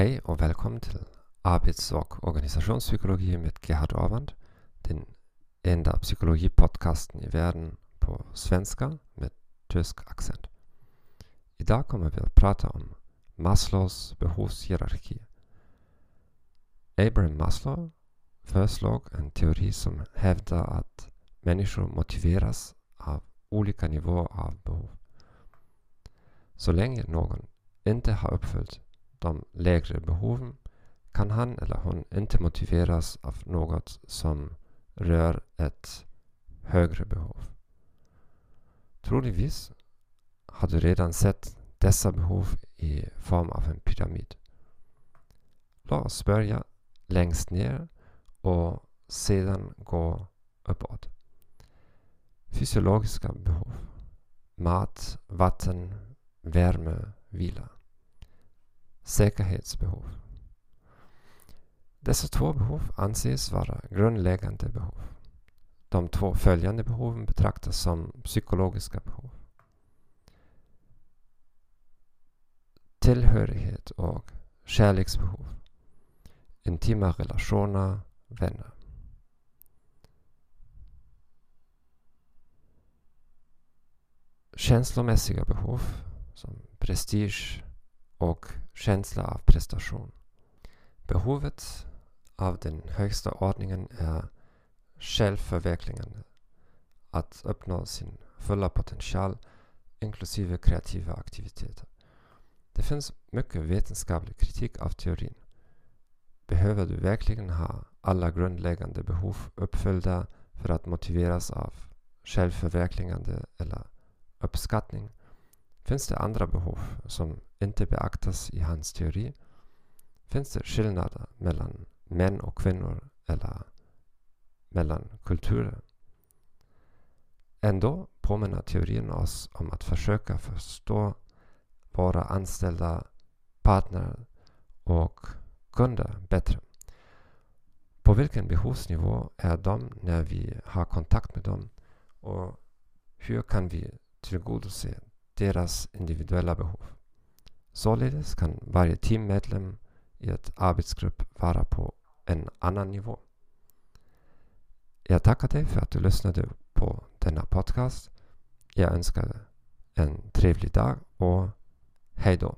Hej och välkommen till Arbets och organisationspsykologi med Gerhard Orvand, den enda psykologipodcasten i världen på svenska med tysk accent. Idag kommer vi att prata om Maslows behovshierarki. Abraham Maslow föreslog en teori som hävdar att människor motiveras av olika nivåer av behov. Så länge någon inte har uppfyllt de lägre behoven kan han eller hon inte motiveras av något som rör ett högre behov. Troligtvis har du redan sett dessa behov i form av en pyramid. Låt oss börja längst ner och sedan gå uppåt. Fysiologiska behov. Mat, vatten, värme, vila. Säkerhetsbehov. Dessa två behov anses vara grundläggande behov. De två följande behoven betraktas som psykologiska behov. Tillhörighet och kärleksbehov. Intima relationer, vänner. Känslomässiga behov som prestige och känsla av prestation. Behovet av den högsta ordningen är självförverkligande. Att uppnå sin fulla potential inklusive kreativa aktiviteter. Det finns mycket vetenskaplig kritik av teorin. Behöver du verkligen ha alla grundläggande behov uppfyllda för att motiveras av självförverkligande eller uppskattning? Finns det andra behov som inte beaktas i hans teori? Finns det skillnader mellan män och kvinnor eller mellan kulturer? Ändå påminner teorin oss om att försöka förstå våra anställda, partner och kunder bättre. På vilken behovsnivå är de när vi har kontakt med dem och hur kan vi tillgodose deras individuella behov? Således kan varje teammedlem i ett arbetsgrupp vara på en annan nivå. Jag tackar dig för att du lyssnade på denna podcast. Jag önskar en trevlig dag och hej då.